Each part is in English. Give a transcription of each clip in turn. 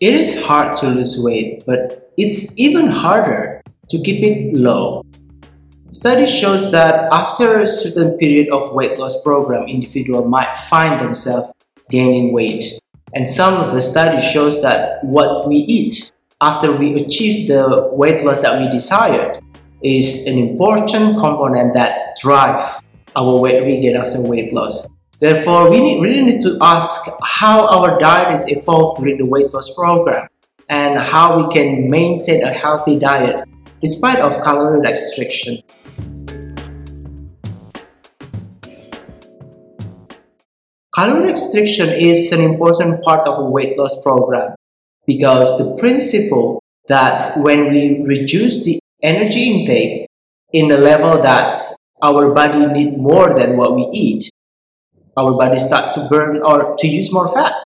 It is hard to lose weight, but it's even harder to keep it low. Study shows that after a certain period of weight loss program, individual might find themselves gaining weight. And some of the study shows that what we eat after we achieve the weight loss that we desired is an important component that drive our weight regain after weight loss. Therefore, we need, really need to ask how our diet is evolved during the weight loss program and how we can maintain a healthy diet despite of calorie restriction. Calorie restriction is an important part of a weight loss program because the principle that when we reduce the energy intake in a level that our body need more than what we eat, our body start to burn or to use more fat.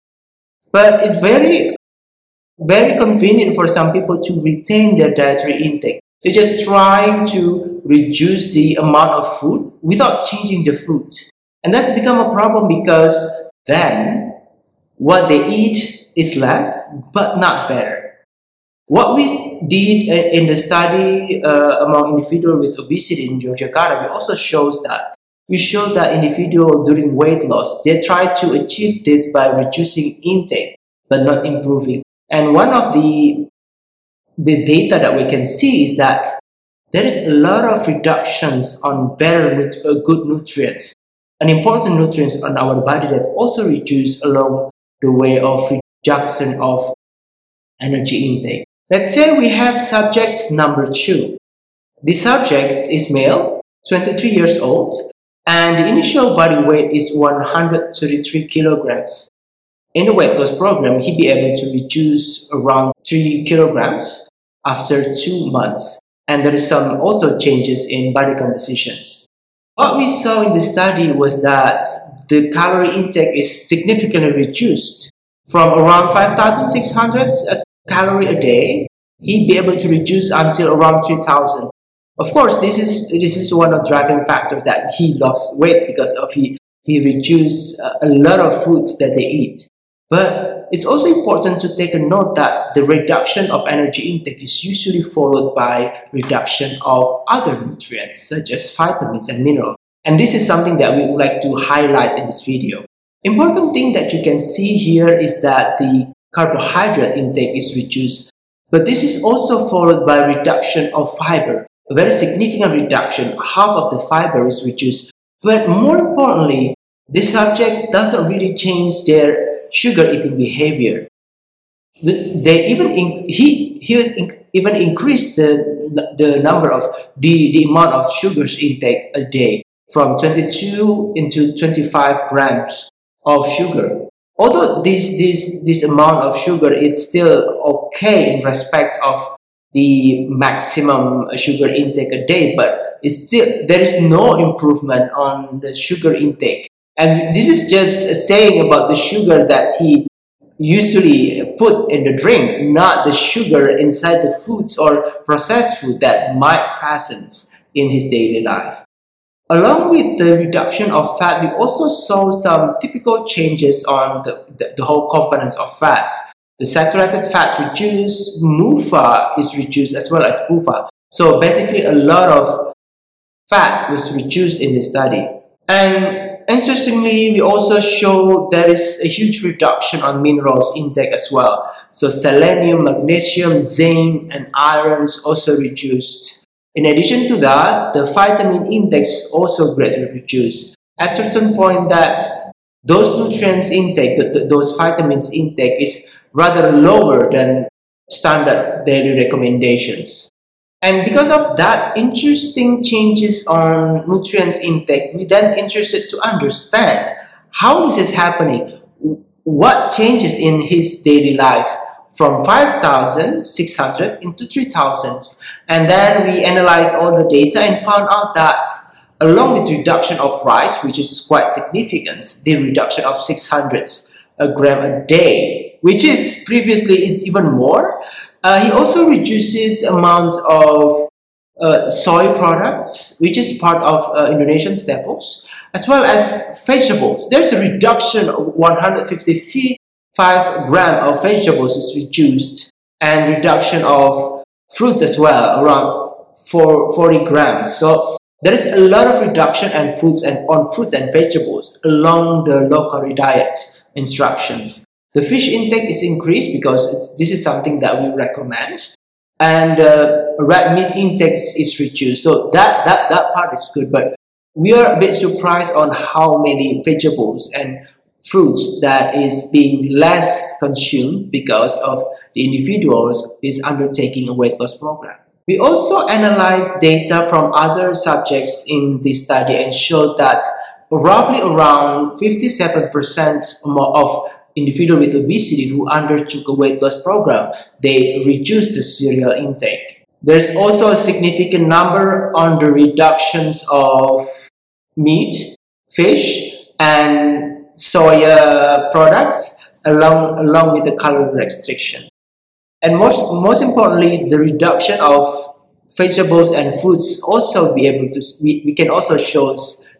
But it's very, very convenient for some people to retain their dietary intake. They're just trying to reduce the amount of food without changing the food. And that's become a problem because then what they eat is less, but not better. What we did in the study uh, among individuals with obesity in Yogyakarta, we also shows that we showed that individual during weight loss, they try to achieve this by reducing intake, but not improving. And one of the the data that we can see is that there is a lot of reductions on better uh, good nutrients an important nutrients on our body that also reduce along the way of reduction of energy intake. Let's say we have subjects number two. The subject is male, 23 years old, and the initial body weight is 133 kilograms. In the weight loss program, he'd be able to reduce around 3 kilograms after 2 months. And there is some also changes in body compositions. What we saw in the study was that the calorie intake is significantly reduced from around 5,600 calorie a day. He'd be able to reduce until around 3,000. Of course, this is this is one of driving factors that he lost weight because of he he reduced uh, a lot of foods that they eat. But it's also important to take a note that the reduction of energy intake is usually followed by reduction of other nutrients such as vitamins and minerals. And this is something that we would like to highlight in this video. Important thing that you can see here is that the carbohydrate intake is reduced, but this is also followed by reduction of fiber, a very significant reduction, half of the fiber is reduced. But more importantly, the subject doesn't really change their sugar eating behavior. they even in, he he was in, even increased the the number of the the amount of sugars intake a day from 22 into 25 grams of sugar. Although this this this amount of sugar is still okay in respect of the maximum sugar intake a day, but it's still there is no improvement on the sugar intake and this is just a saying about the sugar that he usually put in the drink, not the sugar inside the foods or processed food that might present in his daily life. Along with the reduction of fat, we also saw some typical changes on the, the, the whole components of fat. The saturated fat reduced, MUFA is reduced as well as PUFA. So basically a lot of fat was reduced in the study. And Interestingly, we also show there is a huge reduction on minerals intake as well. So selenium, magnesium, zinc, and iron is also reduced. In addition to that, the vitamin index also greatly reduced. At certain point that those nutrients intake, those vitamins intake is rather lower than standard daily recommendations. And because of that interesting changes on nutrients intake, we then interested to understand how this is happening. What changes in his daily life from 5,600 into 3,000. And then we analyzed all the data and found out that along with reduction of rice, which is quite significant, the reduction of 600 a gram a day, which is previously is even more, uh, he also reduces amounts of uh, soy products, which is part of uh, Indonesian staples, as well as vegetables. There's a reduction of 150 5 gram of vegetables is reduced and reduction of fruits as well around 4, 40 grams. So there is a lot of reduction and fruits and on fruits and vegetables along the low-calorie diet instructions. The fish intake is increased because this is something that we recommend, and uh, red meat intake is reduced. So that that that part is good, but we are a bit surprised on how many vegetables and fruits that is being less consumed because of the individuals is undertaking a weight loss program. We also analyzed data from other subjects in this study and showed that roughly around 57% of individuals with obesity who undertook a weight loss program, they reduced the cereal intake. There's also a significant number on the reductions of meat, fish, and soya products along, along with the calorie restriction. And most, most importantly, the reduction of vegetables and fruits also be able to, we, we can also show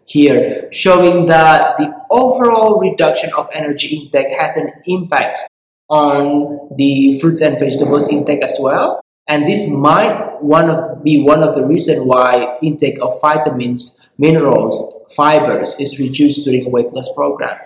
here, showing that the overall reduction of energy intake has an impact on the fruits and vegetables intake as well. And this might one of, be one of the reasons why intake of vitamins, minerals, fibers is reduced during weight loss program.